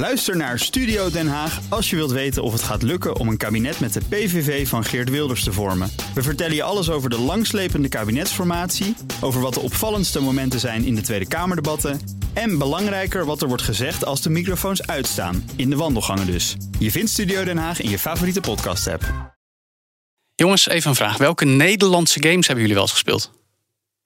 Luister naar Studio Den Haag als je wilt weten of het gaat lukken om een kabinet met de PVV van Geert Wilders te vormen. We vertellen je alles over de langslepende kabinetsformatie, over wat de opvallendste momenten zijn in de Tweede Kamerdebatten en belangrijker wat er wordt gezegd als de microfoons uitstaan, in de wandelgangen dus. Je vindt Studio Den Haag in je favoriete podcast-app. Jongens, even een vraag. Welke Nederlandse games hebben jullie wel eens gespeeld?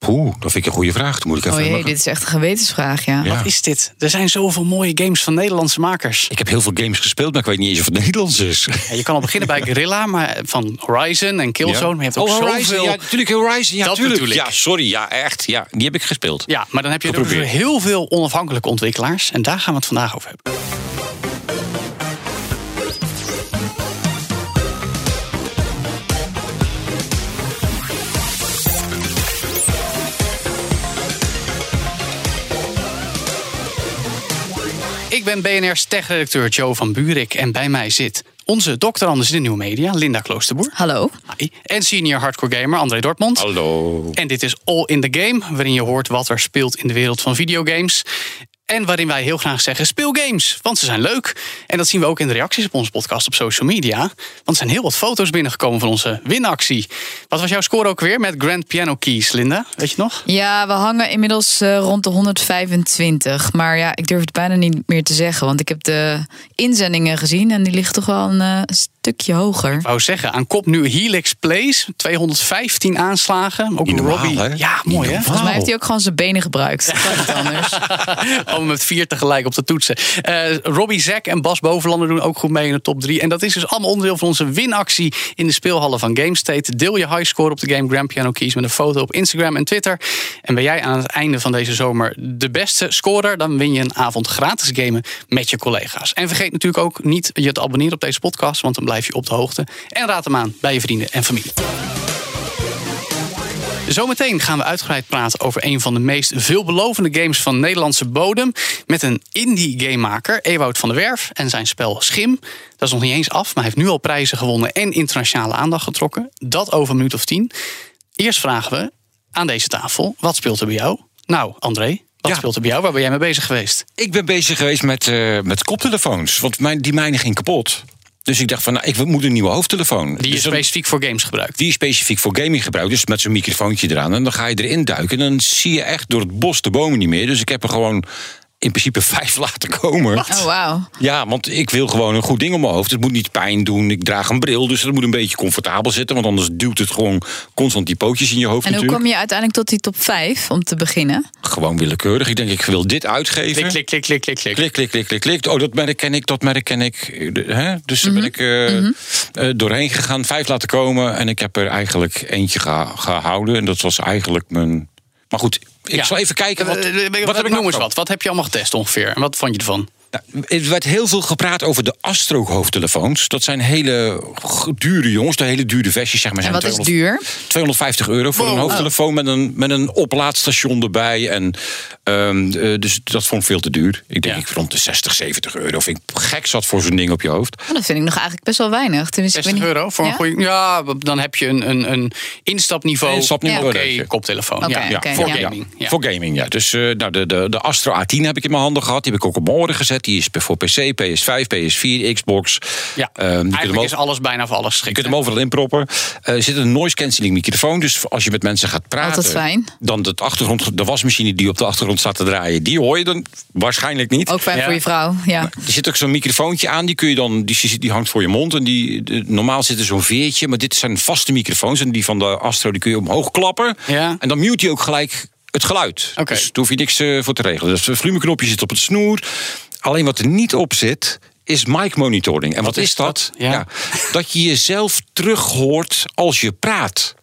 Oeh, dat vind ik een goede vraag. Moet ik even Oh jee, dit is echt een gewetensvraag, ja. Ja. Wat is dit? Er zijn zoveel mooie games van Nederlandse makers. Ik heb heel veel games gespeeld, maar ik weet niet eens of het Nederlands is. Ja, je kan al beginnen bij Guerrilla, maar van Horizon en Killzone. Maar je hebt ook oh, Horizon. zoveel... Ja, natuurlijk Horizon. Ja, Dat tuurlijk. bedoel ik. Ja, sorry. Ja, echt. Ja, die heb ik gespeeld. Ja, maar dan heb je er Geprobeerd. heel veel onafhankelijke ontwikkelaars. En daar gaan we het vandaag over hebben. Ben BNR's tech-redacteur Joe van Buurik en bij mij zit onze dokter Anders in de Nieuwe Media, Linda Kloosterboer. Hallo. Hi. En senior hardcore gamer André Dortmund. Hallo. En dit is All in the Game, waarin je hoort wat er speelt in de wereld van videogames. En waarin wij heel graag zeggen: speel games, want ze zijn leuk. En dat zien we ook in de reacties op onze podcast op social media. Want er zijn heel wat foto's binnengekomen van onze winactie. Wat was jouw score ook weer met Grand Piano Keys, Linda? Weet je nog? Ja, we hangen inmiddels eh, rond de 125. Maar ja, ik durf het bijna niet meer te zeggen. Want ik heb de inzendingen gezien en die liggen toch wel een eh, stukje hoger. Ik wou zeggen, aan kop nu Helix Plays, 215 aanslagen. Ook normaal, Robbie. hè? Ja, mooi hè? Volgens mij heeft hij ook gewoon zijn benen gebruikt. Dat kan niet anders. Allemaal met vier tegelijk op de toetsen. Eh, Robbie Zack en Bas Bovenlander doen ook goed mee in de top 3. En dat is dus allemaal onderdeel van onze winactie in de speelhallen van GameState. Deel je highscore op de game Grand Piano Keys met een foto op Instagram en Twitter. En ben jij aan het einde van deze zomer de beste scorer, dan win je een avond gratis gamen met je collega's. En vergeet natuurlijk ook niet je te abonneren op deze podcast, want dan blijf je op de hoogte. En raad hem aan bij je vrienden en familie. Zometeen gaan we uitgebreid praten over een van de meest veelbelovende games van Nederlandse bodem. Met een indie gamemaker, Ewout van der Werf, en zijn spel Schim. Dat is nog niet eens af, maar hij heeft nu al prijzen gewonnen en internationale aandacht getrokken. Dat over een minuut of tien. Eerst vragen we aan deze tafel: wat speelt er bij jou? Nou, André, wat Ja. speelt er bij jou? Waar ben jij mee bezig geweest? Ik ben bezig geweest met, eh, met koptelefoons. Want mijn, die mijne ging kapot. Dus ik dacht van, nou, ik moet een nieuwe hoofdtelefoon. Die je Dus specifiek voor games gebruikt. die is specifiek voor gaming gebruikt. Dus met zo'n microfoontje eraan. En dan ga je erin duiken. En dan zie je echt door het bos de bomen niet meer. Dus ik heb er gewoon in principe vijf laten komen. Oh, wauw. Ja, want ik wil gewoon een goed ding op mijn hoofd. Het moet niet pijn doen. Ik draag een bril, dus het moet een beetje comfortabel zitten. Want anders duwt het gewoon constant die pootjes in je hoofd En hoe natuurlijk. kom je uiteindelijk tot die top 5 om te beginnen? Gewoon willekeurig. Ik denk, ik wil dit uitgeven. Klik, klik, klik, klik, klik, klik. Klik, klik, klik, klik, klik. Oh, dat merk ken ik, dat merk ken ik. Dus daar ben ik eh, eh, doorheen gegaan, vijf laten komen. En ik heb er eigenlijk eentje gehouden. En dat was eigenlijk mijn... Maar goed, ik zal even kijken. Wat, Eh, eh, wat wat heb ik noem eens wat. Wat heb je allemaal getest ongeveer? En wat vond je ervan? Nou, er werd heel veel gepraat over de Astro-hoofdtelefoons. Dat zijn hele dure jongens, de hele dure versies. Zeg maar, En zijn wat is 200 duur? 250 euro voor een hoofdtelefoon met een, met een oplaadstation erbij. En, ehm, eh, dus dat vond ik veel te duur. Ik denk Ja. ik rond de 60, 70 euro. Vind ik gek zat voor zo'n ding op je hoofd. Oh, dat vind ik nog eigenlijk best wel weinig. Tenminste, ik 60 weet niet- euro voor een Ja? goede. Ja, dan heb je een, een, een. Instapniveau, Oké, leuk, ja. koptelefoon. Oké, ja, voor ja. gaming. Ja. Voor gaming, ja. Dus eh, nou, de, de, de Astro A10 heb ik in mijn handen gehad. Die heb ik ook op mijn oren gezet. Die is voor PC, PS5, PS4, Xbox. Ja, Ehm, je kunt hem eigenlijk ook- is alles bijna voor alles Je geschikt. kunt hem overal inproppen. Eh, Er zit een noise cancelling microfoon. Dus als je met mensen gaat praten. Altijd fijn. Dan de achtergrond, de wasmachine die op de achtergrond staat te draaien. Die hoor je dan waarschijnlijk niet. Ook fijn Ja. voor je vrouw, ja. Er zit ook zo'n microfoontje aan. Die, kun je dan, die, die hangt voor je mond. En die, de- normaal zit er zo'n veertje. Maar dit zijn vaste microfoons. En die van de Astro die kun je omhoog klappen. Ja. En dan mute je ook gelijk het geluid. Oké. Dus daar hoef je niks eh, voor te regelen. Dus het volumeknopje zit op het snoer. Alleen wat er niet op zit, is mic monitoring. En wat, is is dat? dat? Ja. dat je jezelf terug hoort als je praat.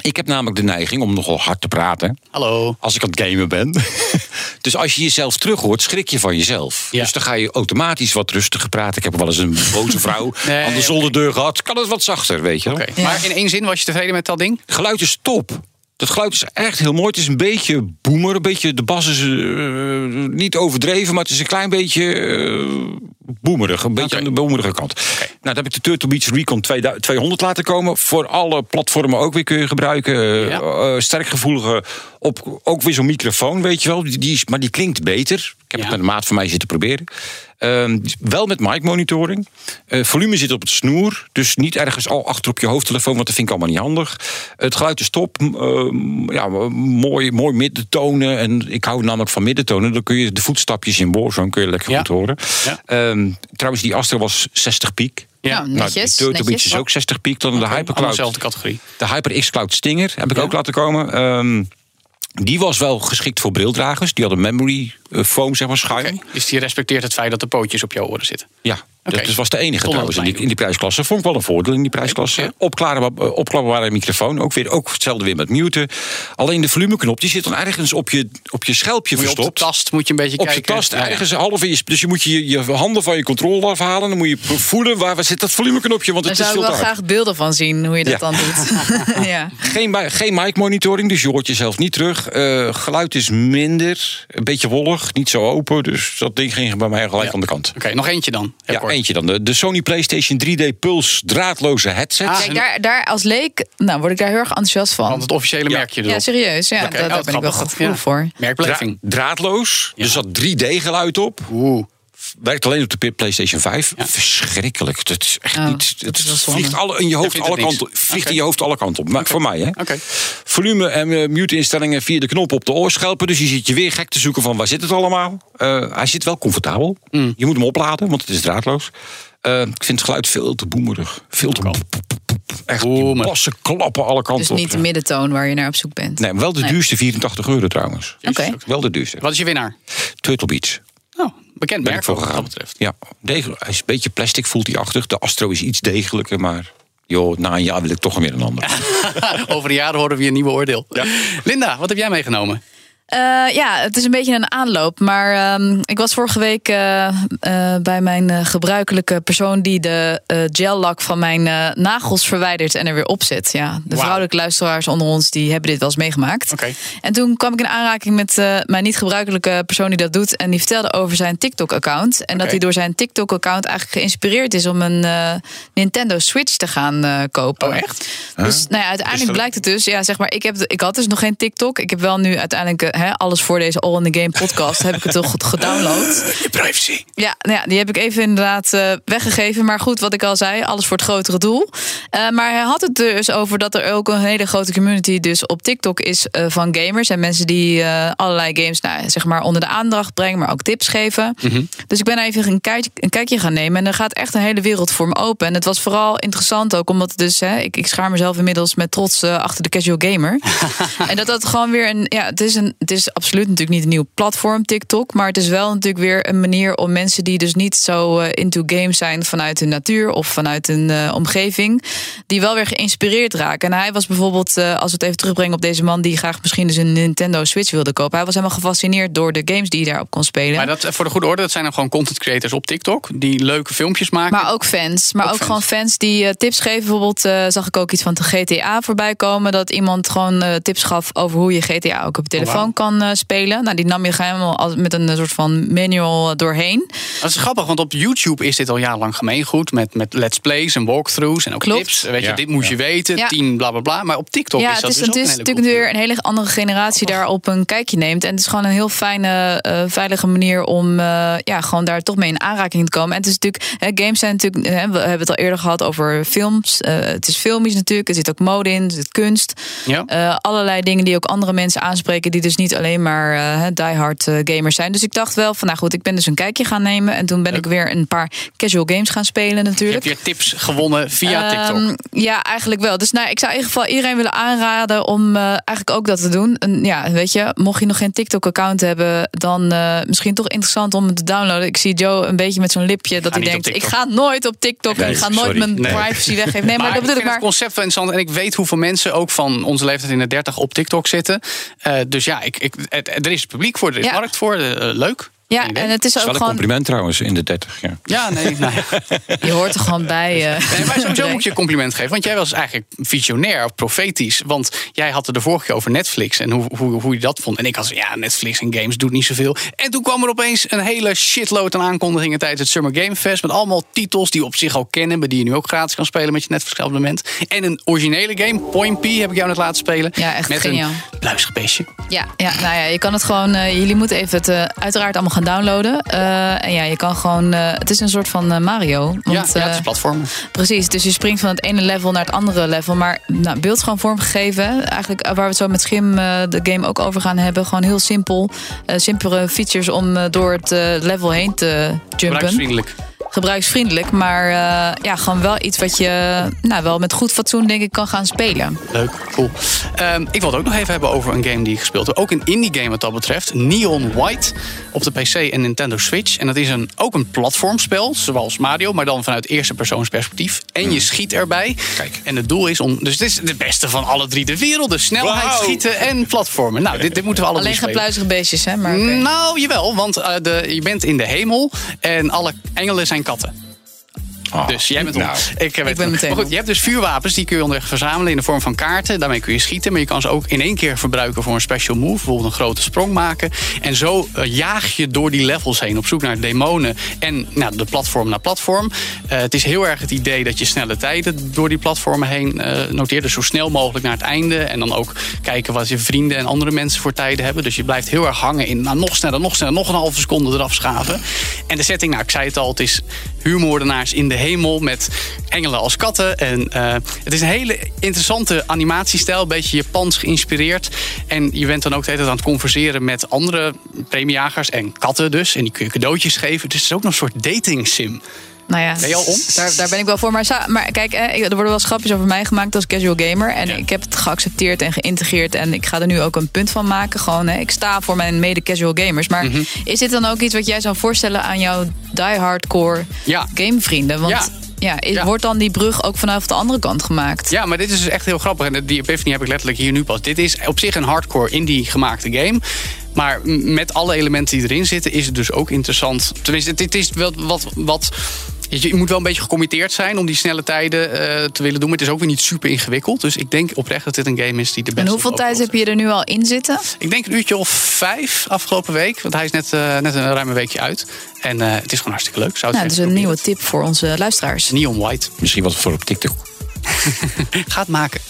Ik heb namelijk de neiging om nogal hard te praten. Hallo. Als ik aan het gamen ben. dus als je jezelf terug hoort, schrik je van jezelf. Ja. Dus dan ga je automatisch wat rustiger praten. Ik heb wel eens een boze vrouw Nee, aan de zolderdeur gehad. Kan het wat zachter, weet je wel? Oké. Ja. Maar in één zin was je tevreden met dat ding? geluid is top. Dat geluid is echt heel mooi. Het is een beetje boomer. Een beetje, de bas is eh, niet overdreven, maar het is een klein beetje eh boemerig. Een beetje aan de boemerige kant. Nou, dan heb ik de Turtle Beach Recon 200 laten komen. Voor alle platformen ook weer kun je gebruiken. Ja. uh, sterk gevoelige, op, ook weer zo'n microfoon, weet je wel. Die, die is, maar die klinkt beter. Ik heb Ja. het met een maat van mij zitten proberen. Ehm, wel met mic monitoring. Eh, volume zit op het snoer. Dus niet ergens al achter op je hoofdtelefoon, want dat vind ik allemaal niet handig. Het geluid is top. ehm, ja, mooi, mooi middentonen. En ik hou namelijk van middentonen. Dan kun je de voetstapjes in Warzone kun je lekker Ja. goed horen. Ja. Ehm, trouwens, die Astro was 60 piek. Ja. Nou, Nou, netjes. Beach netjes. is ook 60 piek. Dan de Allemaal Hypercloud. dezelfde categorie. De HyperX Cloud Stinger heb ik Ja. ook laten komen. Ehm, die was wel geschikt voor brildragers. Die hadden memory eh, foam, zeg maar, schuim. Oké, Dus die respecteert het feit dat de pootjes op jouw oren zitten. Ja, Oké. dat was de enige trouwens in die, in die prijsklasse. Vond ik wel een voordeel in die prijsklasse. Opklapbare microfoon. Ook, weer, ook hetzelfde weer met muten. Alleen de volumeknop die zit dan ergens op je, op je schelpje Moet je op de verstopt. tast moet je een beetje Op je kijken. tast, Ja, ja. ergens half in je... Dus je moet je, je handen van je controle afhalen. Dan moet je voelen, waar, waar zit dat volumeknopje? Want Daar het is zou ik wel graag beelden van zien, hoe je dat Ja. dan doet. ja. Geen, geen mic monitoring, dus je hoort jezelf niet terug. Eh, geluid is minder, een beetje wollig, niet zo open. Dus dat ding ging bij mij gelijk Ja. aan de kant. Oké, nog eentje dan. Heel Ja, kort. Eentje dan. De, de Sony PlayStation 3D Pulse draadloze headset. Ah, Kijk, daar, daar als leek nou, word ik daar heel erg enthousiast van. Want het officiële Ja. merkje Ja, erop. serieus. Ja, Oké, daar, oh, daar ben ik wel Ja. voor. Merkbeleving. Dra- draadloos, Ja. dus dat 3D-geluid op. Oeh. Werkt alleen op de PlayStation 5. Verschrikkelijk. Het is echt Oh, niet. dat Het is vliegt alle, in je hoofd alle kanten. Vliegt in je hoofd alle kanten op. Maar voor mij, hè? Oké. Volume en eh, mute-instellingen via de knop op de oorschelpen. Dus je zit je weer gek te zoeken van waar zit het allemaal. Eh, hij zit wel comfortabel. Mm. Je moet hem opladen, want het is draadloos. Eh, ik vind het geluid veel te boemerig. Veel te Echt, die bassen klappen alle kanten Dus op. niet de middentoon waar je naar op zoek bent. Nee, maar wel de Nee. duurste 84 euro trouwens. Oké. Wel de duurste. Wat is je winnaar? Turtle Beach. Bekend merk voor wat dat betreft. Ja, degelijk. Hij is een beetje plastic, voelt hij achtig. De Astro is iets degelijker, maar joh, na een jaar wil ik toch weer een ander. Over een jaar horen we je een nieuwe oordeel. Linda, wat heb jij meegenomen? Eh, ja, het is een beetje een aanloop. Maar ehm, ik was vorige week eh, eh, bij mijn gebruikelijke persoon die de eh gel-lak van mijn eh, nagels verwijdert en er weer opzet. Ja, de vrouwelijke luisteraars onder ons die hebben dit wel eens meegemaakt. Oké. En toen kwam ik in aanraking met eh, mijn niet gebruikelijke persoon die dat doet. En die vertelde over zijn TikTok-account. En dat hij door zijn TikTok-account eigenlijk geïnspireerd is om een eh, Nintendo Switch te gaan eh, kopen. Oh, echt? Dus nou ja, uiteindelijk dat- blijkt het dus, ja, zeg maar, ik, heb, ik had dus nog geen TikTok. Ik heb wel nu uiteindelijk hè, alles voor deze All in the Game podcast. heb ik het toch gedownload. Je privacy. Ja, nou ja, die heb ik even inderdaad eh, weggegeven. Maar goed, wat ik al zei, alles voor het grotere doel. Eh, maar hij had het dus over dat er ook een hele grote community dus op TikTok is eh, van gamers. En mensen die eh, allerlei games nou, zeg maar onder de aandacht brengen, maar ook tips geven. Dus ik ben even een, kijk, een kijkje gaan nemen. En er gaat echt een hele wereld voor me open. En het was vooral interessant ook, omdat het dus, hè, ik, ik schaar mezelf inmiddels met trots achter de casual gamer. en dat dat gewoon weer een, ja, het is, een, het is absoluut natuurlijk niet een nieuw platform, TikTok. Maar het is wel natuurlijk weer een manier om mensen die dus niet zo into games zijn vanuit hun natuur of vanuit eh, omgeving, die wel weer geïnspireerd raken. En hij was bijvoorbeeld, eh, als we het even terugbrengen op deze man die graag misschien dus een Nintendo Switch wilde kopen. Hij was helemaal gefascineerd door de games die hij daarop kon spelen. Maar dat, eh, voor de goede orde, dat zijn dan gewoon content creators op TikTok. Die leuke filmpjes maken. Maar ook fans. Maar Ook ook, fans. gewoon fans die eh, tips geven. Bijvoorbeeld zag ik ook iets van de GTA voorbij komen. Dat iemand gewoon tips gaf over hoe je GTA ook op je telefoon Oh, wauw. kan spelen. Nou, die nam je helemaal als, met een soort van manual doorheen. Dat is grappig, want op YouTube is dit al jarenlang gemeengoed. Met, met let's plays en walkthroughs en ook Klopt. tips. Weet je, Ja, dit moet je ja. weten, Ja. tien bla bla bla. Maar op TikTok ja, is dat het is, dus ook het is natuurlijk weer een hele andere generatie daarop een kijkje neemt. En het is gewoon een heel fijne, eh, veilige manier om eh, ja, gewoon daar toch mee in aanraking te komen. En het is natuurlijk, hè, games zijn natuurlijk, hè, we hebben het al eerder gehad over films. Eh, het is filmisch natuurlijk, er zit ook mode in, er zit kunst. Ja. Eh, allerlei dingen die ook andere mensen aanspreken, die dus niet alleen maar eh diehard eh, gamers zijn. Dus ik dacht wel van, nou goed, ik ben dus een kijkje gaan nemen. En toen ben ik weer een paar casual games gaan spelen Je natuurlijk. hebt weer tips gewonnen via TikTok. Ehm, ja, eigenlijk wel. Dus nou, ik zou in ieder geval iedereen willen aanraden om eh, eigenlijk ook dat te doen. En ja, weet je, mocht je nog geen TikTok-account hebben, dan eh, misschien toch interessant om het te downloaden. Ik zie Joe een beetje met zo'n lipje dat hij denkt: ik ga nooit op TikTok. Nee, ik ga nooit sorry. mijn Nee. privacy weggeven. Nee, maar, dat bedoel ik maar. het concept wel interessant. En ik weet hoeveel mensen ook van onze leeftijd in de 30 op TikTok zitten. Eh, dus ja, ik, ik, er is publiek voor, er is Ja. markt voor. leuk. Ja, en het is ook wel een gewoon. compliment trouwens, in de 30. Ja. Ja, nee. Nou, ja. Je hoort er gewoon bij. eh, Nee, maar sowieso moet je een compliment geven. Want jij was eigenlijk visionair, profetisch. Want jij had het de vorige keer over Netflix en hoe, hoe, hoe je dat vond. En ik had ja, Netflix en games doet niet zoveel. En toen kwam er opeens een hele shitload aan aankondigingen tijdens het Summer Game Fest. Met allemaal titels die je op zich al kennen, maar die je nu ook gratis kan spelen met je Netflix abonnement. En een originele game, Point P, heb ik jou net laten spelen. Ja, echt met geniaal. een. Ja, ja, nou ja, je kan het gewoon. eh, jullie moeten even het eh, uiteraard allemaal gaan downloaden. Eh, en ja, je kan gewoon. eh, het is een soort van eh, Mario. Want, ja, ja, het is platformen. Precies, dus je springt van het ene level naar het andere level. Maar nou, beeldschoon vormgegeven. Eigenlijk waar we het zo met Schim de game ook over gaan hebben. Gewoon heel simpel. Simpele features om door het level heen te jumpen. Gebruiksvriendelijk. Gebruiksvriendelijk. Maar eh, ja, gewoon wel iets wat je nou, wel met goed fatsoen denk ik kan gaan spelen. Leuk, cool. Ehm, ik wil het ook nog even hebben over een game die ik gespeeld heb. Ook een indie game wat dat betreft. Neon White op de PC en Nintendo Switch. En dat is een, ook een platformspel, zoals Mario, maar dan vanuit eerste persoonsperspectief. En je schiet erbij. Kijk. En het doel is om. Dus het is de beste van alle drie de werelden: snelheid, schieten en platformen. Nou, dit, dit moeten we alle Alleen drie geen pluizige beestjes, hè? Maar. Nou, jawel, want eh, de, je bent in de hemel en alle engelen zijn katten. Ah, Dus jij bent nou. Ik, weet ben meteen Maar goed, je hebt dus vuurwapens, die kun je onderweg verzamelen in de vorm van kaarten. Daarmee kun je schieten, maar je kan ze ook in één keer verbruiken voor een special move. Bijvoorbeeld een grote sprong maken. En zo eh, jaag je door die levels heen op zoek naar demonen en nou, de platform naar platform. Eh, het is heel erg het idee dat je snelle tijden door die platformen heen eh, noteert. Dus zo snel mogelijk naar het einde. En dan ook kijken wat je vrienden en andere mensen voor tijden hebben. Dus je blijft heel erg hangen in nou, nog sneller, nog sneller, nog een halve seconde eraf schaven. En de setting, nou ik zei het al, het is huurmoordenaars in de hemel met engelen als katten. En eh, het is een hele interessante animatiestijl, een beetje Japans geïnspireerd. En je bent dan ook de hele tijd aan het converseren met andere premiejagers en katten dus. En die kun je cadeautjes geven. Dus het is ook nog een soort dating sim. Nou ja, Ben je al om? Daar, daar ben ik wel voor. Maar, maar kijk, eh, er worden wel eens grapjes over mij gemaakt als casual gamer. En Ja. ik heb het geaccepteerd en geïntegreerd. En ik ga er nu ook een punt van maken. Gewoon, ik sta voor mijn mede-casual gamers. Maar Mhm. is dit dan ook iets wat jij zou voorstellen aan jouw die-hardcore Ja. gamevrienden? Want Ja. ja. is- Ja. wordt dan die brug ook vanaf de andere kant gemaakt? Ja, maar dit is dus echt heel grappig. En die epiphany heb ik letterlijk hier nu pas. Dit is op zich een hardcore indie gemaakte game. Maar met alle elementen die erin zitten, is het dus ook interessant. Tenminste, dit is wel wat. wat je je moet wel een beetje gecommitteerd zijn om die snelle tijden eh, te willen doen. Maar het is ook weer niet super ingewikkeld. Dus ik denk oprecht dat dit een game is die de beste En hoeveel tijd heb je er nu al in zitten? Ik denk een uurtje of vijf afgelopen week. Want hij is net, eh, net een ruime weekje uit. En eh, het is gewoon hartstikke leuk. Zou het Nou, dat is een nieuwe tip voor onze luisteraars. Neon White. Misschien wat voor op TikTok. Ga het maken.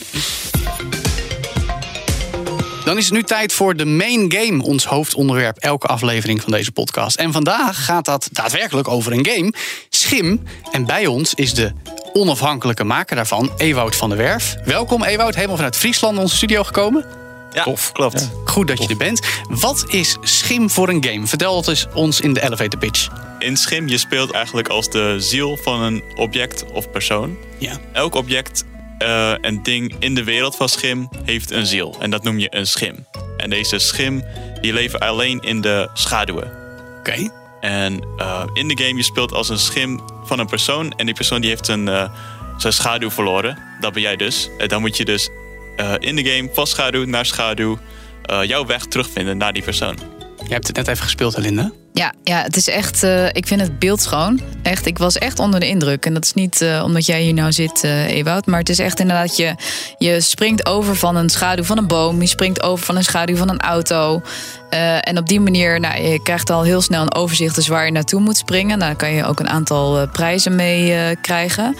Dan is het nu tijd voor de main game, ons hoofdonderwerp elke aflevering van deze podcast. En vandaag gaat dat daadwerkelijk over een game, Schim. En bij ons is de onafhankelijke maker daarvan, Ewout van der Werf. Welkom Ewout, helemaal vanuit Friesland in onze studio gekomen. Ja, Tof. klopt. Goed dat je er bent. Wat is Schim voor een game? Vertel het eens ons in de elevator pitch. In Schim, je speelt eigenlijk als de ziel van een object of persoon. Ja. Elk object eh, en ding in de wereld van Schim heeft een ziel. En dat noem je een schim. En deze schim, die leven alleen in de schaduwen. Oké. En eh, in de game, je speelt als een schim van een persoon. En die persoon die heeft zijn, eh, zijn schaduw verloren. Dat ben jij dus. En dan moet je dus in de game van schaduw naar schaduw... jouw weg terugvinden naar die persoon. Je hebt het net even gespeeld, Linda. Ja, ja, het is echt. eh, ik vind het beeldschoon. Echt, ik was echt onder de indruk. En dat is niet eh, omdat jij hier nou zit, eh Ewout. Maar het is echt inderdaad, je, je springt over van een schaduw van een boom. Je springt over van een schaduw van een auto. En op die manier, nou, je krijgt al heel snel een overzicht dus waar je naartoe moet springen. Nou, daar kan je ook een aantal prijzen mee krijgen.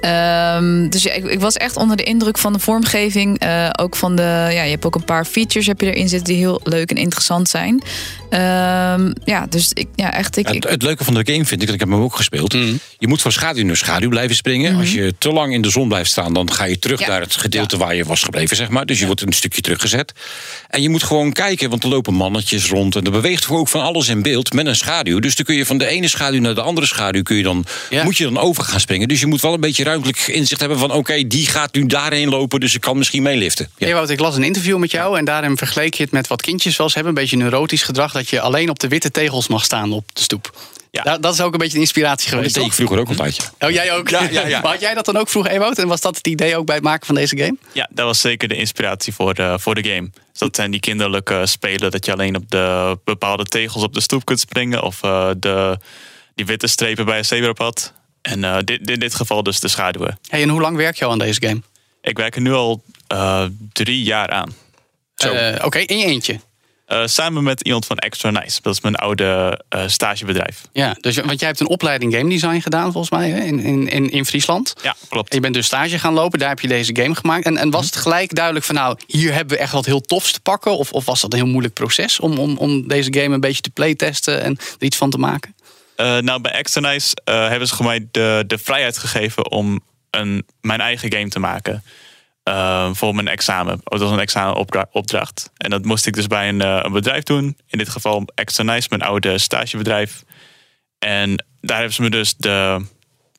Ehm, dus ik, ik was echt onder de indruk van de vormgeving. ook van de, ja, je hebt ook een paar features heb je erin zitten die heel leuk en interessant zijn. Ehm, ja, dus ik, ja, echt. Ik, Het, het leuke van de game vind ik, dat ik heb hem ook gespeeld. Je moet van schaduw naar schaduw blijven springen. Als je te lang in de zon blijft staan, dan ga je terug Ja. naar het gedeelte waar je was gebleven, zeg maar. Dus je wordt een stukje teruggezet. En je moet gewoon kijken, want er lopen mannetjes rond. En er beweegt gewoon ook van alles in beeld met een schaduw. Dus dan kun je van de ene schaduw naar de andere schaduw kun je dan, Ja. moet je dan over gaan springen. Dus je moet wel een beetje ruimtelijk inzicht hebben van oké, die gaat nu daarheen lopen, dus ik kan misschien meeliften. Ja. Ewout, ik las een interview met jou en daarin vergeleek je het met wat kindjes wel eens hebben. Een beetje neurotisch gedrag, dat je alleen op de witte tegels mag staan op de stoep. Ja. Da- dat is ook een beetje de inspiratie Dat geweest. deed ik vroeger ook een tijdje. Oh, jij ook? Ja, ja, ja. Maar had jij dat dan ook vroeger, Ewout? En was dat het idee ook bij het maken van deze game? Ja, dat was zeker de inspiratie voor de, voor de game. Dus dat zijn die kinderlijke spelen dat je alleen op de bepaalde tegels op de stoep kunt springen. Of eh, de, die witte strepen bij een zebrapad. En eh, dit, in dit geval dus de schaduwen. Hey, en hoe lang werk je al aan deze game? Ik werk er nu al eh, drie jaar aan. Eh, Oké, in je eentje. Eh, samen met iemand van Extra Nice. Dat is mijn oude eh, stagebedrijf. Ja, dus, want jij hebt een opleiding game design gedaan volgens mij hè, in, in, in, in Friesland. Ja, klopt. En je bent dus stage gaan lopen, daar heb je deze game gemaakt. En, en was het gelijk duidelijk van nou, hier hebben we echt wat heel tofs te pakken? Of, of was dat een heel moeilijk proces om, om, om deze game een beetje te playtesten en er iets van te maken? Eh, nou, bij Extra Nice hebben ze mij de, de vrijheid gegeven om een, mijn eigen game te maken. Eh, voor mijn examen. Dat was een examenopdracht. En dat moest ik dus bij een, eh, een bedrijf doen. In dit geval Extra Nice, mijn oude stagebedrijf. En daar hebben ze me dus de,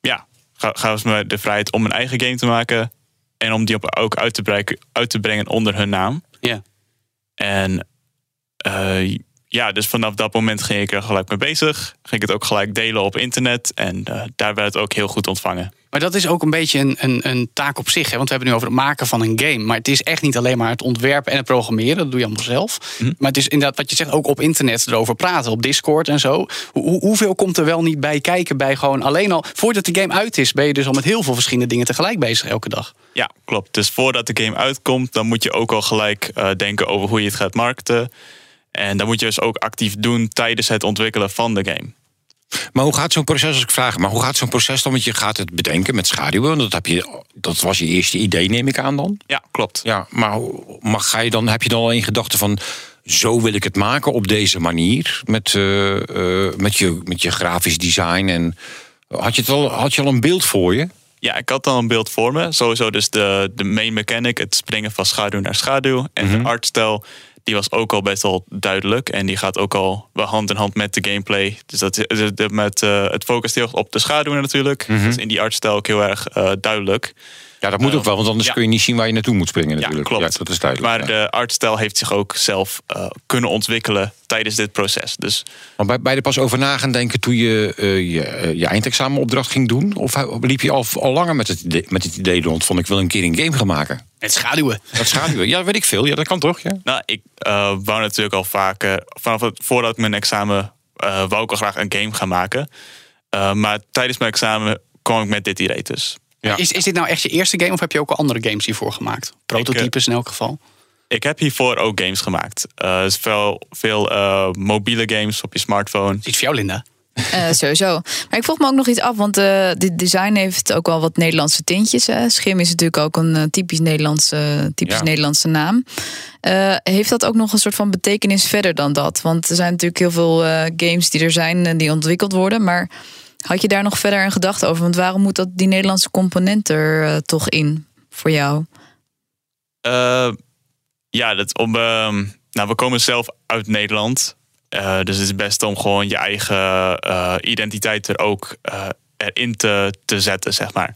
ja, ga- gaven ze me de vrijheid om mijn eigen game te maken. En om die op, ook uit te, brengen, uit te brengen onder hun naam. Ja. En eh, ja, dus vanaf dat moment ging ik er gelijk mee bezig. Ging ik het ook gelijk delen op internet. En eh, daar werd het ook heel goed ontvangen. Maar dat is ook een beetje een, een, een taak op zich. Hè? Want we hebben het nu over het maken van een game. Maar het is echt niet alleen maar het ontwerpen en het programmeren. Dat doe je allemaal zelf. Maar het is inderdaad wat je zegt, ook op internet erover praten. Op Discord en zo. Hoe, hoe- hoeveel komt er wel niet bij kijken bij gewoon alleen al... Voordat de game uit is, ben je dus al met heel veel verschillende dingen tegelijk bezig elke dag. Ja, klopt. Dus voordat de game uitkomt, dan moet je ook al gelijk eh, denken over hoe je het gaat marketen. En dan moet je dus ook actief doen tijdens het ontwikkelen van de game. Maar hoe gaat zo'n proces, als ik vraag, maar hoe gaat zo'n proces dan? Want je gaat het bedenken met schaduwen. want Dat, heb je, dat was je eerste idee, neem ik aan dan. Ja, klopt. Ja, maar, maar ga je dan, heb je dan al in gedachten van... zo wil ik het maken op deze manier? Met, eh, eh, met, je, met je grafisch design. En, had, je het al, had je al een beeld voor je? Ja, ik had al een beeld voor me. Sowieso dus de, de main mechanic, het springen van schaduw naar schaduw. En de artstijl, die was ook al best wel duidelijk. En die gaat ook al wel hand in hand met de gameplay. Dus dat, met, eh, het focust heel erg op de schaduw natuurlijk. Dus in die artstijl ook heel erg eh, duidelijk. Ja, dat moet ook wel, want anders ja. kun je niet zien waar je naartoe moet springen Ja, natuurlijk. klopt. dat is duidelijk. Maar ja. de artstijl heeft zich ook zelf eh, kunnen ontwikkelen tijdens dit proces. Dus Maar bij, bij de pas over na gaan denken toen je eh, je, eh, je eindexamenopdracht ging doen? Of liep je al, al langer met het, idee, met het idee rond van ik wil een keer een game gaan maken? Met schaduwen. Dat schaduwen, ja, weet ik veel. Ja, dat kan toch? Ja. nou, ik eh, wou natuurlijk al vaker, vanaf het, voordat ik mijn examen, eh, wou ik al graag een game gaan maken. Eh, maar tijdens mijn examen kwam ik met dit idee dus. Ja. Is, is dit nou echt je eerste game of heb je ook al andere games hiervoor gemaakt? Prototypes in elk geval. Ik heb hiervoor ook games gemaakt. Eh, dus veel veel eh, mobiele games op je smartphone. Iets voor jou, Linda. Eh, sowieso. Maar ik vroeg me ook nog iets af, want eh dit design heeft ook wel wat Nederlandse tintjes. Hè. Schim is natuurlijk ook een typisch Nederlandse, typisch Ja. Nederlandse naam. Eh, heeft dat ook nog een soort van betekenis verder dan dat? Want er zijn natuurlijk heel veel eh, games die er zijn en die ontwikkeld worden. Maar had je daar nog verder een gedachte over? Want waarom moet dat die Nederlandse component er eh, toch in voor jou? Eh, ja, dat om, ehm, nou, we komen zelf uit Nederland. Eh, dus het is best om gewoon je eigen identiteit er ook erin te, te zetten, zeg maar.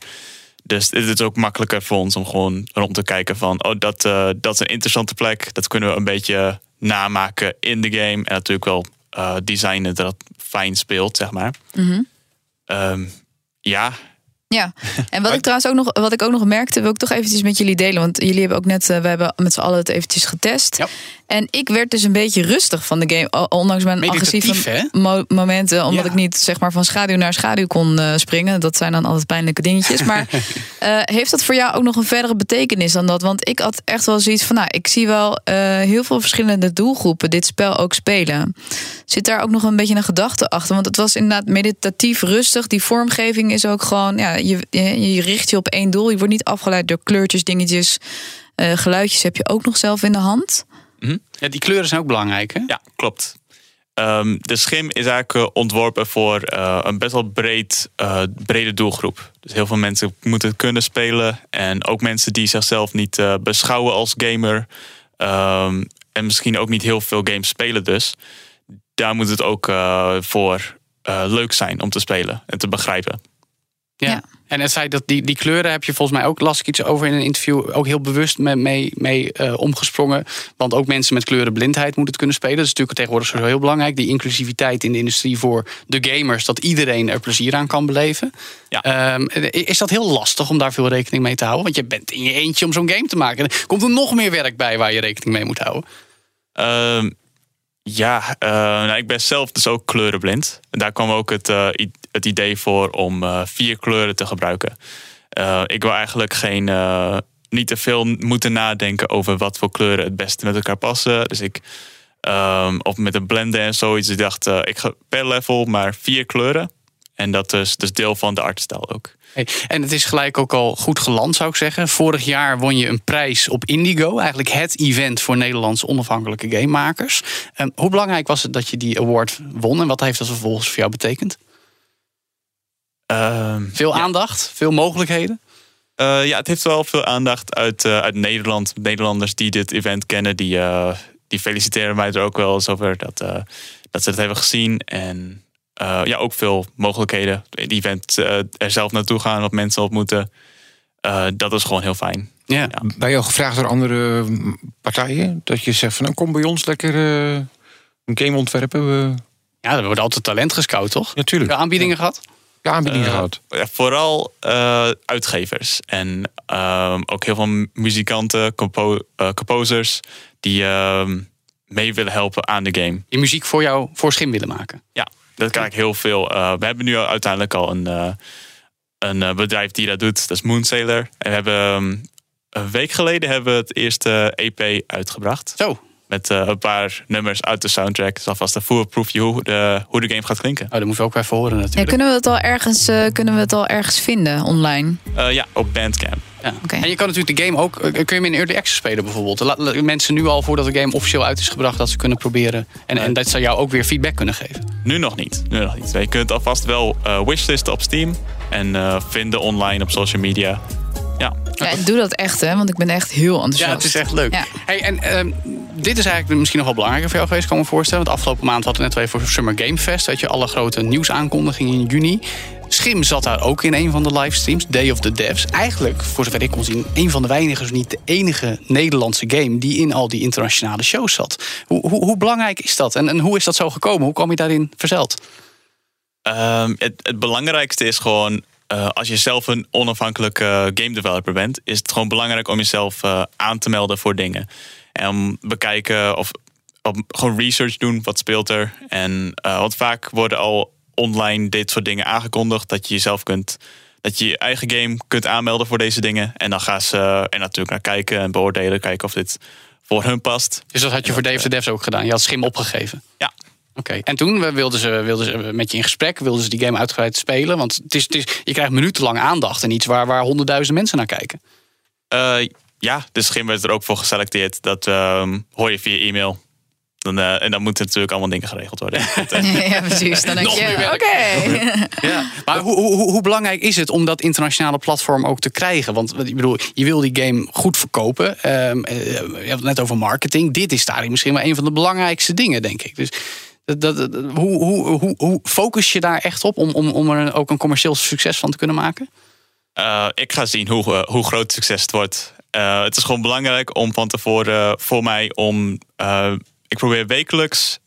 Dus het is ook makkelijker voor ons om gewoon rond te kijken van... oh, dat, dat is een interessante plek. Dat kunnen we een beetje namaken in de game. En natuurlijk wel designen dat het fijn speelt, zeg maar. Ehm, ja, Ja, en wat ik trouwens ook nog, wat ik ook nog merkte, wil ik toch eventjes met jullie delen. Want jullie hebben ook net, eh, we hebben met z'n allen het eventjes getest. Ja. En ik werd dus een beetje rustig van de game, ondanks mijn agressieve mo- momenten, omdat Ja. ik niet zeg maar van schaduw naar schaduw kon eh, springen. Dat zijn dan altijd pijnlijke dingetjes. Maar eh, heeft dat voor jou ook nog een verdere betekenis dan dat? Want ik had echt wel zoiets van, nou, ik zie wel eh, heel veel verschillende doelgroepen dit spel ook spelen. Zit daar ook nog een beetje een gedachte achter? Want het was inderdaad meditatief rustig. Die vormgeving is ook gewoon, ja, je, je, je richt je op één doel. Je wordt niet afgeleid door kleurtjes, dingetjes, geluidjes heb je ook nog zelf in de hand. Ja, die kleuren zijn ook belangrijk, hè? Ja, klopt. Ehm, de schim is eigenlijk eh, ontworpen voor eh, een best wel breed, eh, brede doelgroep. Dus heel veel mensen moeten het kunnen spelen. En ook mensen die zichzelf niet eh, beschouwen als gamer. Ehm, en misschien ook niet heel veel games spelen dus. Daar moet het ook eh, voor eh, leuk zijn om te spelen en te begrijpen. Ja. Ja. En het feit dat die, die kleuren heb je volgens mij ook, las ik iets over in een interview, ook heel bewust mee, mee, mee eh, omgesprongen. Want ook mensen met kleurenblindheid moeten het kunnen spelen. Dat is natuurlijk tegenwoordig zo heel belangrijk. Die inclusiviteit in de industrie voor de gamers, dat iedereen er plezier aan kan beleven. Ja. Ehm, is dat heel lastig om daar veel rekening mee te houden? Want je bent in je eentje om zo'n game te maken. Er komt er nog meer werk bij waar je rekening mee moet houden. Ehm, ja, eh, nou, ik ben zelf dus ook kleurenblind. En daar kwam ook het, i- het idee voor om eh, vier kleuren te gebruiken. Eh, ik wil eigenlijk geen, eh, niet te veel moeten nadenken over wat voor kleuren het beste met elkaar passen. Dus ik, ehm, of met een blenden en zoiets. Ik dacht, ik ga per level maar vier kleuren. En dat is dus deel van de artstijl ook. En het is gelijk ook al goed geland, zou ik zeggen. Vorig jaar won je een prijs op Indigo. Eigenlijk het event voor Nederlandse onafhankelijke gamemakers. Ehm, hoe belangrijk was het dat je die award won? En wat heeft dat vervolgens voor jou betekend? Ehm, Veel ja. aandacht, veel mogelijkheden. Eh, ja, het heeft wel veel aandacht uit, eh, uit Nederland. Nederlanders die dit event kennen, die, eh, die feliciteren mij er ook wel eens over dat, eh, dat ze het hebben gezien. En eh, ja, ook veel mogelijkheden. Het event eh, er zelf naartoe gaan, wat mensen ontmoeten. Eh, dat is gewoon heel fijn. Ja. Ben je al gevraagd door andere mm, partijen? Dat je zegt van nou, kom bij ons lekker eh, een game ontwerpen. We... ja, er wordt altijd talent gescout, toch? Natuurlijk. Je aanbiedingen gehad? Aanbiedingen Eh, gehad. ja, vooral eh, uitgevers en ehm, ook heel veel muzikanten, compo eh, composers die ehm, mee willen helpen aan de game. Die muziek voor jou voor Schim willen maken. Ja, dat krijg ik heel veel. Eh, we hebben nu al uiteindelijk al een, eh, een bedrijf die dat doet. Dat is Moonsailor. En we hebben ehm, een week geleden hebben we het eerste EP uitgebracht. Zo, Met eh, een paar nummers uit de soundtrack. Dus alvast een foolproof hoe de, hoe de game gaat klinken. oh, dat moeten we ook even horen Ja, natuurlijk. kunnen, we het al ergens, eh, kunnen we het al ergens vinden online? Eh, ja, op Bandcamp. Ja. Oké. En je kan natuurlijk de game ook. Kun je hem in early access spelen bijvoorbeeld? Laat laat mensen nu al voordat de game officieel uit is gebracht, dat ze kunnen proberen. En, en dat zou jou ook weer feedback kunnen geven. Nu nog niet. Nu nog niet. Je kunt alvast wel eh, wishlisten op Steam. En eh, vinden online op social media. Ja, Ja, en doe dat echt, hè? Want ik ben echt heel enthousiast. Ja, het is echt leuk. Ja. Hey, en ehm, dit is eigenlijk misschien nog wel belangrijker voor jou geweest, kan ik me voorstellen. Want afgelopen maand hadden we net weer voor Summer Game Fest. Had je alle grote nieuwsaankondigingen in juni. Schim zat daar ook in een van de livestreams, Day of the Devs. Eigenlijk, voor zover ik kon zien, een van de weinigen, dus niet de enige Nederlandse game die in al die internationale shows zat. Hoe, hoe, hoe belangrijk is dat? En, en hoe is dat zo gekomen? Hoe kwam je daarin verzeld? Ehm, het, het belangrijkste is gewoon, eh, als je zelf een onafhankelijke game developer bent, is het gewoon belangrijk om jezelf eh, aan te melden voor dingen. En om bekijken of, of gewoon research doen, wat speelt er. En eh, want vaak worden al online dit soort dingen aangekondigd, dat je jezelf kunt, dat je je eigen game kunt aanmelden voor deze dingen. En dan gaan ze er natuurlijk naar kijken en beoordelen, kijken of dit voor hun past. Dus dat had je voor of the Devs ook gedaan. Je had Schim opgegeven. Ja, Oké, en toen eh, wilden ze, wilden ze met je in gesprek, wilden ze die game uitgebreid spelen. Want het is, het is, je krijgt minutenlang aandacht en iets waar, waar honderdduizenden mensen naar kijken. Eh, ja, dus Schim werd er ook voor geselecteerd. Dat ehm, hoor je via e-mail. Dan, eh, en dan moeten natuurlijk allemaal dingen geregeld worden. Eh, ja, precies. Dan denk je, oké. Ja. Maar hoe, hoe, hoe, belangrijk is het om dat internationale platform ook te krijgen? Want ik bedoel, je wil die game goed verkopen. Ehm, eh, je had het net over marketing. Dit is daarin misschien wel een van de belangrijkste dingen, denk ik. Dus dat, hoe, hoe, hoe, focus je daar echt op om, om, om er ook een commercieel succes van te kunnen maken? eh, ik ga zien hoe, eh, hoe groot succes het wordt. Eh, het is gewoon belangrijk om van tevoren voor mij om. ik probeer wekelijks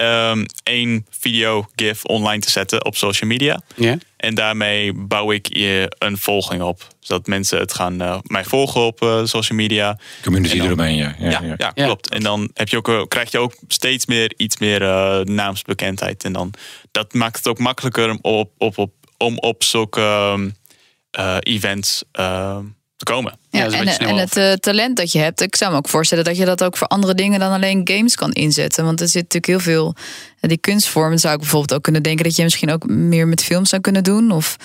ehm, één video GIF online te zetten op social media. Ja. En daarmee bouw ik je een volging op. Zodat mensen het gaan eh, mij volgen op eh, social media. Community en dan- eromheen, ja. ja, Ja, ja. ja, Ja. klopt. En dan heb je ook, eh, krijg je ook steeds meer iets meer eh, naamsbekendheid. En dan dat maakt het ook makkelijker om op, op, op, om op zulke ehm, eh, events ehm, te komen. Ja, en, en het eh, talent dat je hebt, ik zou me ook voorstellen dat je dat ook voor andere dingen dan alleen games kan inzetten. Want er zit natuurlijk heel veel, eh, die kunstvormen zou ik bijvoorbeeld ook kunnen denken dat je misschien ook meer met films zou kunnen doen. Of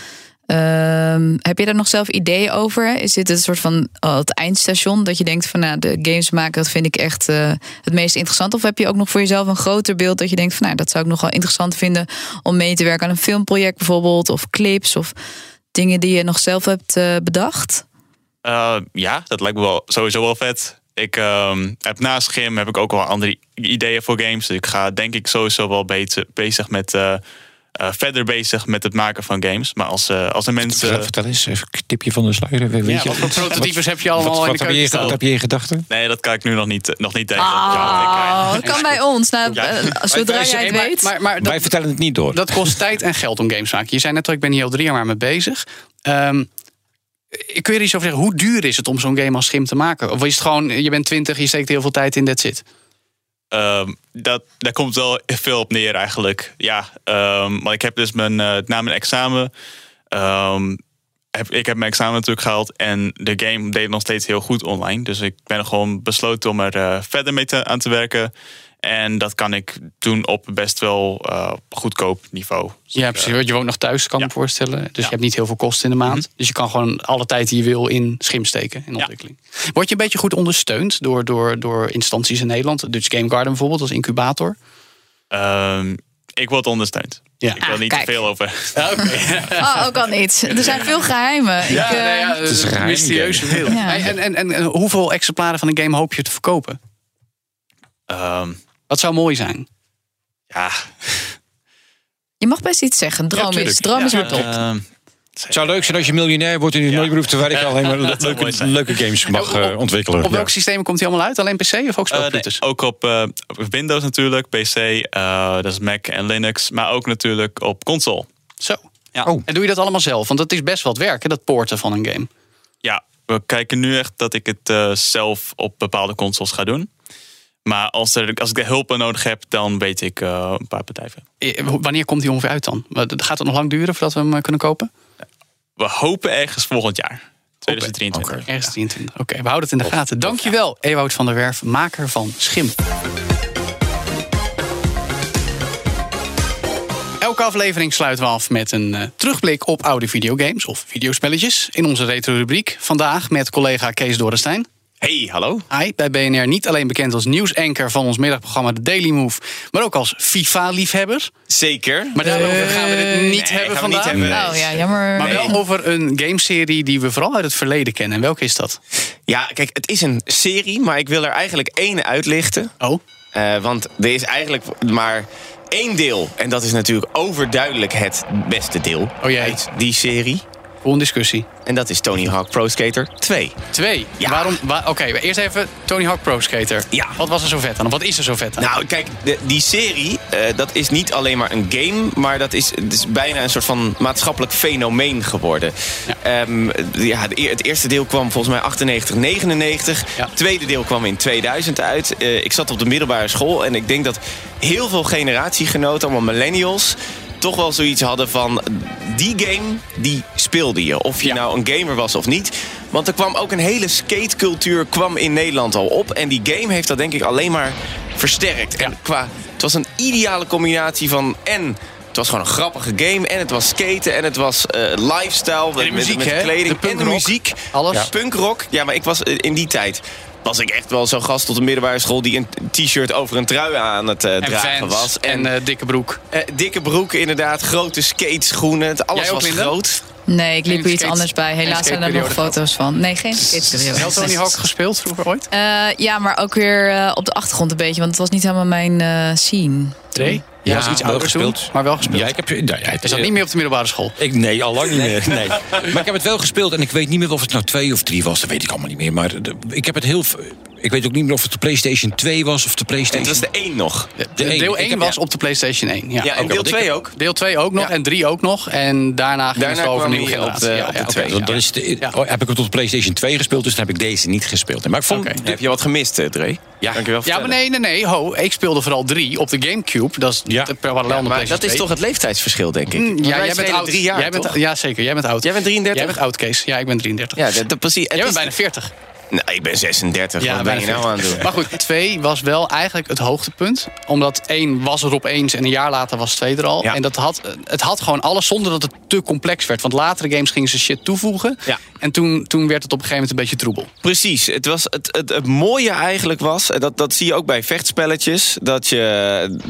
ehm, heb je daar nog zelf ideeën over? Is dit een soort van oh, het eindstation dat je denkt van nou, de games maken, dat vind ik echt eh, het meest interessant? Of heb je ook nog voor jezelf een groter beeld dat je denkt van nou, dat zou ik nog wel interessant vinden om mee te werken aan een filmproject bijvoorbeeld, of clips of dingen die je nog zelf hebt bedacht? Eh, ja, dat lijkt me wel sowieso wel vet. Ik ehm, heb naast Gym heb ik ook wel andere ideeën voor games. Dus ik ga denk ik sowieso wel beter, bezig met eh, eh, verder bezig met het maken van games. Maar als, eh, als er mensen... Vertel eens, even een tipje van de sluier. Weet Ja, je, wat voor prototypes heb je allemaal wat, in de heb, je, keuken wat staan? heb je in gedachten? Nee, dat kan ik nu nog niet, nog niet delen. Oh, Ja, ik, eh, kan bij ons. Nou, Ja. zodra jij het weet. Maar, maar dat, Wij vertellen het niet door. dat kost tijd en geld om games te maken. Je zei net al, ik ben hier al drie jaar maar mee bezig. Ehm, kun je er iets over zeggen? Hoe duur is het om zo'n game als Schim te maken? Of is het gewoon, je bent twintig, je steekt heel veel tijd in, that's it? Ehm, dat, daar komt wel veel op neer eigenlijk. Ja, ehm, maar ik heb dus mijn, eh, na mijn examen... ehm, heb, ik heb mijn examen natuurlijk gehaald en de game deed nog steeds heel goed online. Dus ik ben gewoon besloten om er eh, verder mee te, aan te werken. En dat kan ik doen op best wel eh, goedkoop niveau. Ja, precies. want Je woont nog thuis, kan ik ja. me voorstellen. Dus je Ja. hebt niet heel veel kosten in de maand. Dus je kan gewoon alle tijd die je wil in Schim steken, in Ja. ontwikkeling. Word je een beetje goed ondersteund door, door, door instanties in Nederland? Dutch Game Garden bijvoorbeeld, als incubator? Ehm, ik word ondersteund. Ja. Ik wil Ah, niet kijk. te veel over. Oh, ook al niet. Er zijn veel geheimen. ik, Ja, eh, nee, ja, Het is een een geheim mysterieuze wereld. Ja. En, en, en, en hoeveel exemplaren van de game hoop je te verkopen? Ehm, Wat zou mooi zijn? ja, je mag best iets zeggen. Droom is, droom is ja, weer top. ehm, Het zou leuk zijn als je miljonair wordt en je nooit meer hoeft te werken. Alleen maar dat leuke, leuke games mag eh, ontwikkelen. Op Ja. welk systeem komt hij allemaal uit? Alleen PC of ook Eh, nee, spelcomputers? ook op, eh, Windows natuurlijk, PC, eh, dat is Mac en Linux, maar ook natuurlijk op console. Zo. Ja. Oh. En doe je dat allemaal zelf? Want dat is best wat werk, hè, dat porten van een game. Ja, we kijken nu echt dat ik het eh, zelf op bepaalde consoles ga doen. Maar als, er, als ik de hulp nodig heb, dan weet ik eh, een paar bedrijven. Eh, Wanneer komt hij ongeveer uit dan? Gaat het nog lang duren voordat we hem eh, kunnen kopen? We hopen ergens volgend jaar, 2023. Ergens 23. Oké, we houden het in de gaten. Dankjewel, Ewout van der Werf, maker van Schim. Elke aflevering sluiten we af met een terugblik op oude videogames of videospelletjes. In onze retro-rubriek. Vandaag met collega Kees Dorrestein. Hey, hallo. Hij bij BNR niet alleen bekend als nieuwsanker van ons middagprogramma The Daily Move, maar ook als FIFA-liefhebber. Zeker. Maar daarover gaan we het niet nee, hebben niet vandaag. hebben. Nee. Oh ja, jammer. Maar wel over een gameserie die we vooral uit het verleden kennen. En welke is dat? Ja, kijk, het is een serie, maar ik wil er eigenlijk één uitlichten. Oh, Eh, want er is eigenlijk maar één deel. En dat is natuurlijk overduidelijk het beste deel Oh uit die serie. Volgende discussie. En dat is Tony Hawk Pro Skater 2. Twee. Ja. Waarom? Wa Oké, eerst even Tony Hawk Pro Skater. Ja. Wat was er zo vet aan? Of wat is er zo vet aan? Nou, kijk, de- die serie, eh, dat is niet alleen maar een game, maar dat is, het is bijna een soort van maatschappelijk fenomeen geworden. Ja. Ehm, ja, de het eerste deel kwam volgens mij 98, 99. Ja. Het tweede deel kwam in 2000 uit. Eh, ik zat op de middelbare school en ik denk dat heel veel generatiegenoten, allemaal millennials, toch wel zoiets hadden van die game, die speelde je. Of je Ja. nou een gamer was of niet. Want er kwam ook een hele skatecultuur kwam in Nederland al op. En die game heeft dat denk ik alleen maar versterkt. En qua, het was een ideale combinatie van en... Het was gewoon een grappige game. En het was skaten. En het was eh, lifestyle. met- muziek, met, kleding. De en de muziek. Alles. Ja. Punkrock. Ja, maar ik was eh, in die tijd... Was ik echt wel zo'n gast tot de middelbare school... die een t-shirt over een trui aan het eh, en dragen was. en, eh, dikke broek. eh, dikke broeken inderdaad. Grote skateschoenen. Het- Alles was Linda? groot. Nee, ik liep er iets anders bij. Helaas zijn er nog foto's van. Nee, geen skateperiode. Wel Tony Hawk gespeeld vroeger ooit? Eh, ja, maar ook weer eh, op de achtergrond een beetje. Want het was niet helemaal mijn eh, scene. Nee. Ja, Ja, was iets ouder toen, gespeeld. maar wel gespeeld. Ja, ik heb, ja, ja, het Je zat niet meer op de middelbare school. Ik, nee, al lang niet meer. Nee. Maar ik heb het wel gespeeld en ik weet niet meer of het nou twee of drie was. Dat weet ik allemaal niet meer. Maar de- ik heb het heel. Ik weet ook niet meer of het de PlayStation 2 was of de PlayStation. het was de één nog. de één. Deel Ik 1 heb- was ja. op de PlayStation 1. Ja. Ja, en deel want ik 2 heb- ook. Deel 2 ook nog Ja. en 3 ook nog. En daarna ging Daarna het over kwam nieuwe hij op de- Ja, op de. Dan, is de, oh, heb ik het op de PlayStation 2 gespeeld, dus dan heb ik deze niet gespeeld. Maar ik vond. Heb je wat gemist, eh, Dre. Ja. Dankjewel. Ja, maar nee, nee, nee. Ho, ik speelde vooral 3 op de Gamecube. Dat is Ja. parallel Maar dat is toch 2. het leeftijdsverschil, denk ik. Mm, Ja, jij bent oud. drie jaar, jij bent, toch? ja, zeker. Jij bent oud. Jij bent 33? Jij bent oud, Kees. Ja, ik ben 33. Ja, precies. Jij bent bijna 40. Nou, ik ben 36. wat ben je nou aan het doen? Maar goed, 2 was wel eigenlijk het hoogtepunt. Omdat 1 was er opeens en een jaar later was 2 er al. Ja. En dat had, het had gewoon alles zonder dat het te complex werd. Want latere games gingen ze shit toevoegen. Ja. En toen, toen werd het op een gegeven moment een beetje troebel. Precies. Het, was, het, het, het mooie eigenlijk was, en dat, dat zie je ook bij vechtspelletjes, dat je,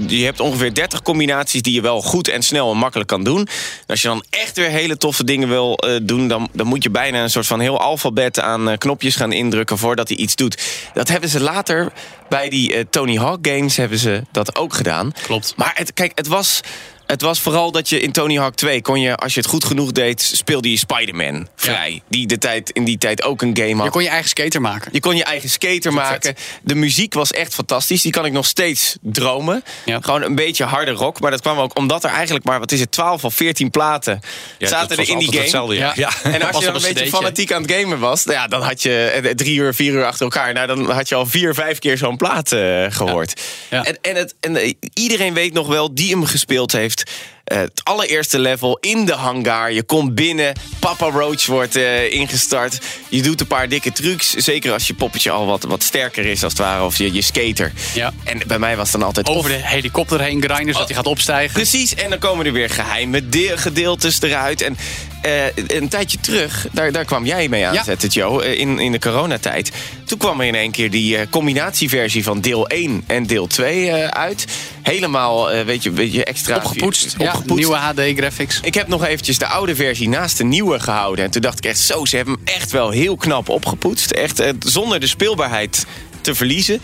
je hebt ongeveer 30 combinaties die je wel goed en snel en makkelijk kan doen. En als je dan echt weer hele toffe dingen wil eh, doen, dan, dan moet je bijna een soort van heel alfabet aan eh, knopjes gaan indrukken voordat hij iets doet. Dat hebben ze later bij die eh, Tony Hawk games hebben ze dat ook gedaan. Klopt. Maar het, kijk, het was Het was vooral dat je in Tony Hawk 2 kon je, als je het goed genoeg deed, speelde je Spider-Man vrij. Die de tijd, in die tijd ook een game had. Je kon je eigen skater maken. Je kon je eigen skater maken. De muziek was echt fantastisch. Die kan ik nog steeds dromen. Ja. Gewoon een beetje harde rock. Maar dat kwam ook omdat er eigenlijk maar, wat is het, 12 of 14 platen Ja, zaten er in die game. hetzelfde, ja. En als je dan een beetje fanatiek aan het gamen was, nou ja, dan had je eh, drie uur, vier uur achter elkaar. Nou, dan had je al vier, vijf keer zo'n plaat eh, gehoord. En, en, het, en eh, iedereen weet nog wel, die hem gespeeld heeft. heeft. Het allereerste level in de hangar. Je komt binnen. Papa Roach wordt eh, ingestart. Je doet een paar dikke trucs. Zeker als je poppetje al wat, wat sterker is, als het ware. Of je, je skater. Ja. En bij mij was dan altijd. Over de helikopter heen grinden, zodat hij gaat opstijgen. Precies, en dan komen er weer geheime de- gedeeltes eruit. En eh, een tijdje terug, daar, daar kwam jij mee aanzetten, Joe, eh, in, in de coronatijd. Toen kwam er in één keer die combinatieversie van deel 1 en deel 2 eh, uit. Helemaal, weet je, weet je, extra... Opgepoetst. Ja, opgepoetst. nieuwe HD-graphics. Ik heb nog eventjes de oude versie naast de nieuwe gehouden. En toen dacht ik echt zo, ze hebben hem echt wel heel knap opgepoetst. Echt eh, zonder de speelbaarheid te verliezen.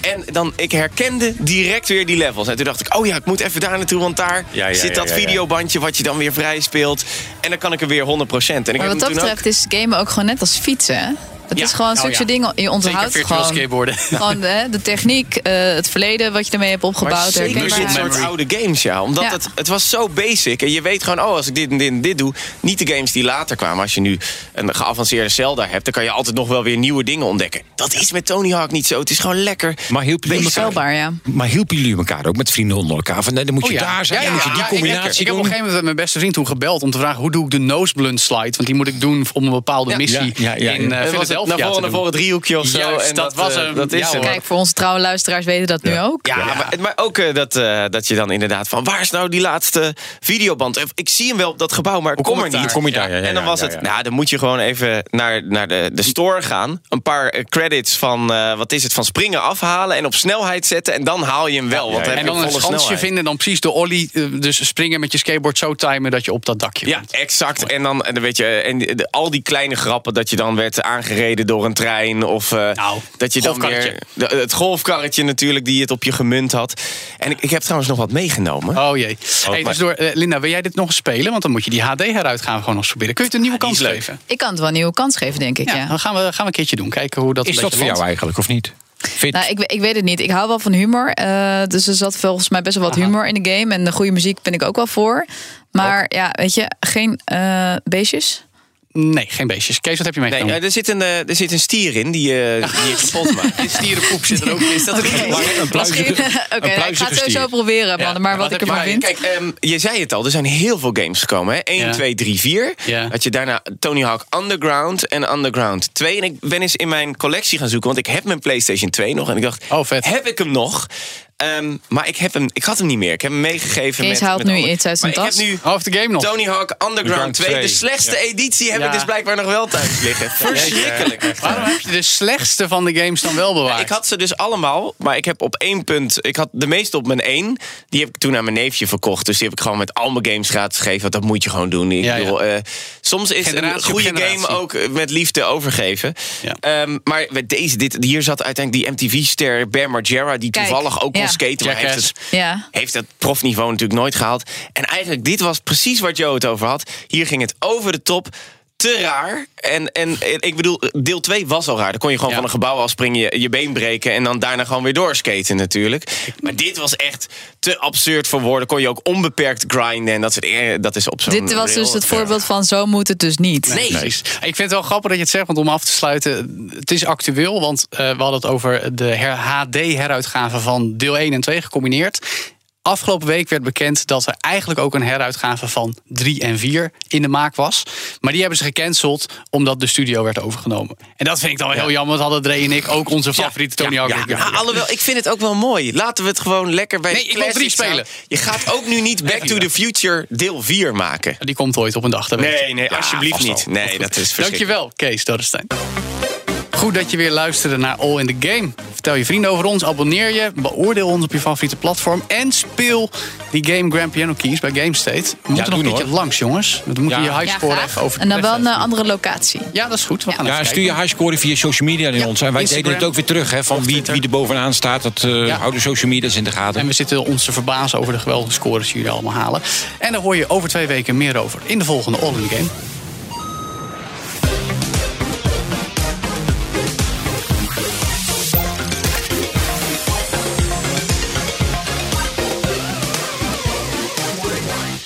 En dan, ik herkende direct weer die levels. En toen dacht ik, oh ja, ik moet even daar naartoe, want daar Ja, ja, zit dat ja, ja, ja. videobandje wat je dan weer vrij speelt. En dan kan ik er weer 100%. En ik Maar heb wat dat toen ook- betreft is gamen ook gewoon net als fietsen. Het Ja. is gewoon Oh, zulke ja. dingen. Je Zeker onthoudt virtual gewoon, skateboarden. gewoon hè, de techniek, eh, het verleden wat je ermee hebt Maar opgebouwd. zeker dit herkenbaarheid. soort oude games, ja. Omdat Ja. Het, het was zo basic. En je weet gewoon, oh, als ik dit en dit en dit doe... Niet de games die later kwamen. Als je nu een geavanceerde Zelda hebt... dan kan je altijd nog wel weer nieuwe dingen ontdekken. Dat is met Tony Hawk niet zo. Het is gewoon lekker. Maar hielpen jullie elkaar, ja. maar hielpen jullie elkaar ook met vrienden onder elkaar? Van, nee, dan moet je Oh daar zijn, dan moet je die ik- combinatie ik, ik, heb op een gegeven moment met mijn beste vriend toen gebeld om te vragen hoe doe ik de noseblunt slide, want die moet ik doen om een bepaalde Ja. missie Ja, ja, ja, in ja. Philadelphia naar voren, naar voren driehoekje of zo. Juist, en dat was eh, hem. Dat is Ja, hem. Kijk, voor onze trouwe luisteraars weten dat nu ook. Ja, Maar, maar ook eh, dat, eh, dat je dan inderdaad van... waar is nou die laatste videoband? Ik zie hem wel op dat gebouw, maar kom kom er ik daar? niet. Kom je daar? Ja, ja, en dan ja, was ja, het... ja. Nou, dan moet je gewoon even naar, naar de, de store gaan. Een paar credits van, eh, wat is het, van springen afhalen... en op snelheid zetten. En dan haal je hem wel. want dan heb En dan een schansje snelheid. vinden en dan precies de ollie, dus springen met je skateboard zo timen dat je op dat dakje Ja, komt. exact. En dan, en dan weet je, en de- de- al die kleine grappen dat je dan werd aangereden door een trein. Of eh, Nou, dat je dan weer. het golfkarretje natuurlijk, die het op je gemunt had. En ik, ik heb trouwens nog wat meegenomen. Oh jee. hey, maar- dus door, eh, Linda, wil jij dit nog eens spelen? Want dan moet je die HD heruitgave gewoon nog eens proberen. Kun je het een nieuwe die kans geven? Ik kan het wel een nieuwe kans geven, denk ik. Ja, Ja. dan gaan we, gaan we een keertje doen. Kijken hoe dat Is dat voor jou eigenlijk, of niet? Fit? Nou, ik, ik weet het niet. Ik hou wel van humor. eh, dus er zat volgens mij best wel wat Aha. humor in de game. En de goede muziek ben ik ook wel voor. Maar ja, weet je, geen eh beestjes. Nee, geen beestjes. Kees, wat heb je Nee, meegenomen? eh, er, zit een, eh, er zit een stier in die, eh, die je kapot maakt. In stierenpoep zit er ook in. Is dat goed? een Misschien- pluizige- Oké, een nou, ik ga het sowieso proberen, mannen. maar wat wat ik ervan je vind. Kijk, ehm, je zei het al, er zijn heel veel games gekomen. Hè? 1, Ja. 2, 3, 4. Ja. Dat je daarna Tony Hawk Underground en Underground 2. En ik ben eens in mijn collectie gaan zoeken, want ik heb mijn PlayStation 2 nog. En ik dacht, Oh, vet. heb ik hem nog? Ehm, maar ik, heb hem, ik had hem niet meer. Ik heb hem meegegeven. Kees met, haalt met nu iets uit zijn Maar ik heb nu heeft de game nog? Tony Hawk Underground Underground 2. De 2. slechtste editie heb Ja. ik dus blijkbaar nog wel thuis liggen. Verschrikkelijk. Waarom heb je de slechtste van de games dan wel bewaard? Ik had ze dus allemaal, maar ik heb op één punt... Ik had de meeste op mijn één. Die heb ik toen aan mijn neefje verkocht. Dus die heb ik gewoon met al mijn games gratis gegeven. Want dat moet je gewoon doen. Ik Ja, ja. bedoel, eh, soms is Generatie een goede game ook met liefde overgeven. Ja. Ehm, maar met deze, dit, hier zat uiteindelijk die MTV-ster Bear Margera... die Kijk, toevallig ook kon ja. skaten. Maar heeft het, Ja. heeft het profniveau natuurlijk nooit gehaald. En eigenlijk, dit was precies waar Joe het over had. Hier ging het over de top. Te raar. En, en, ik bedoel, deel 2 was al raar. Dan kon je gewoon Ja. van een gebouw afspringen, je, je been breken... en dan daarna gewoon weer doorskaten natuurlijk. Maar dit was echt te absurd voor woorden. Kon je ook onbeperkt grinden. En dat, soort, eh, dat is op zo'n... Dit was dus het voorbeeld van zo moet het dus niet. Nee. Precies. Ik vind het wel grappig dat je het zegt, want om af te sluiten, het is actueel, want eh, we hadden het over de her- HD-heruitgave van deel 1 en 2 gecombineerd. Afgelopen week werd bekend dat er eigenlijk ook een heruitgave van 3 en 4 in de maak was. Maar die hebben ze gecanceld omdat de studio werd overgenomen. En dat vind ik dan wel heel jammer, want hadden Dre en ik ook onze favoriete Tony Hawk. Ja, ja, alhoewel, ik vind het ook wel mooi. Laten we het gewoon lekker bij Nee, de ik wil drie spelen. Je gaat ook nu niet Back to the Future deel 4 maken. Die komt ooit op een dag. Nee, nee, alsjeblieft niet. Nee, dat is verschrikkelijk. Dankjewel, Kees Dorrestein. Goed dat je weer luisterde naar All in the Game. Vertel je vrienden over ons, abonneer je, beoordeel ons op je favoriete platform en speel die game Grand Piano Keys bij GameState. We moeten nog een keertje hoor. langs, jongens. We moeten Ja. je highscore graag. even over En dan wel een andere locatie. Ja, dat is goed. We gaan Ja, even stuur je highscore via social media naar Ja, ons. En wij Instagram, deden het ook weer terug, hè, van wie, wie er bovenaan staat. Dat eh Ja. houden social media's in de En gaten. we zitten ons te verbazen over de geweldige scores die jullie allemaal halen. En daar hoor je over twee weken meer over in de volgende All in the Game.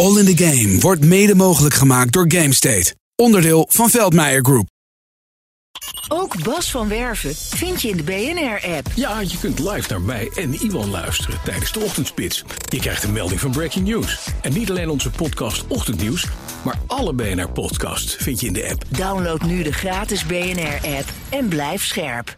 All in the Game wordt mede mogelijk gemaakt door GameState. Onderdeel van Veldmeijer Group. Ook Bas van Werven vind je in de BNR-app. Ja, je kunt live naar mij en Iwan luisteren tijdens de ochtendspits. Je krijgt een melding van Breaking News. En niet alleen onze podcast Ochtendnieuws, maar alle BNR-podcasts vind je in de app. Download nu de gratis BNR-app en blijf scherp.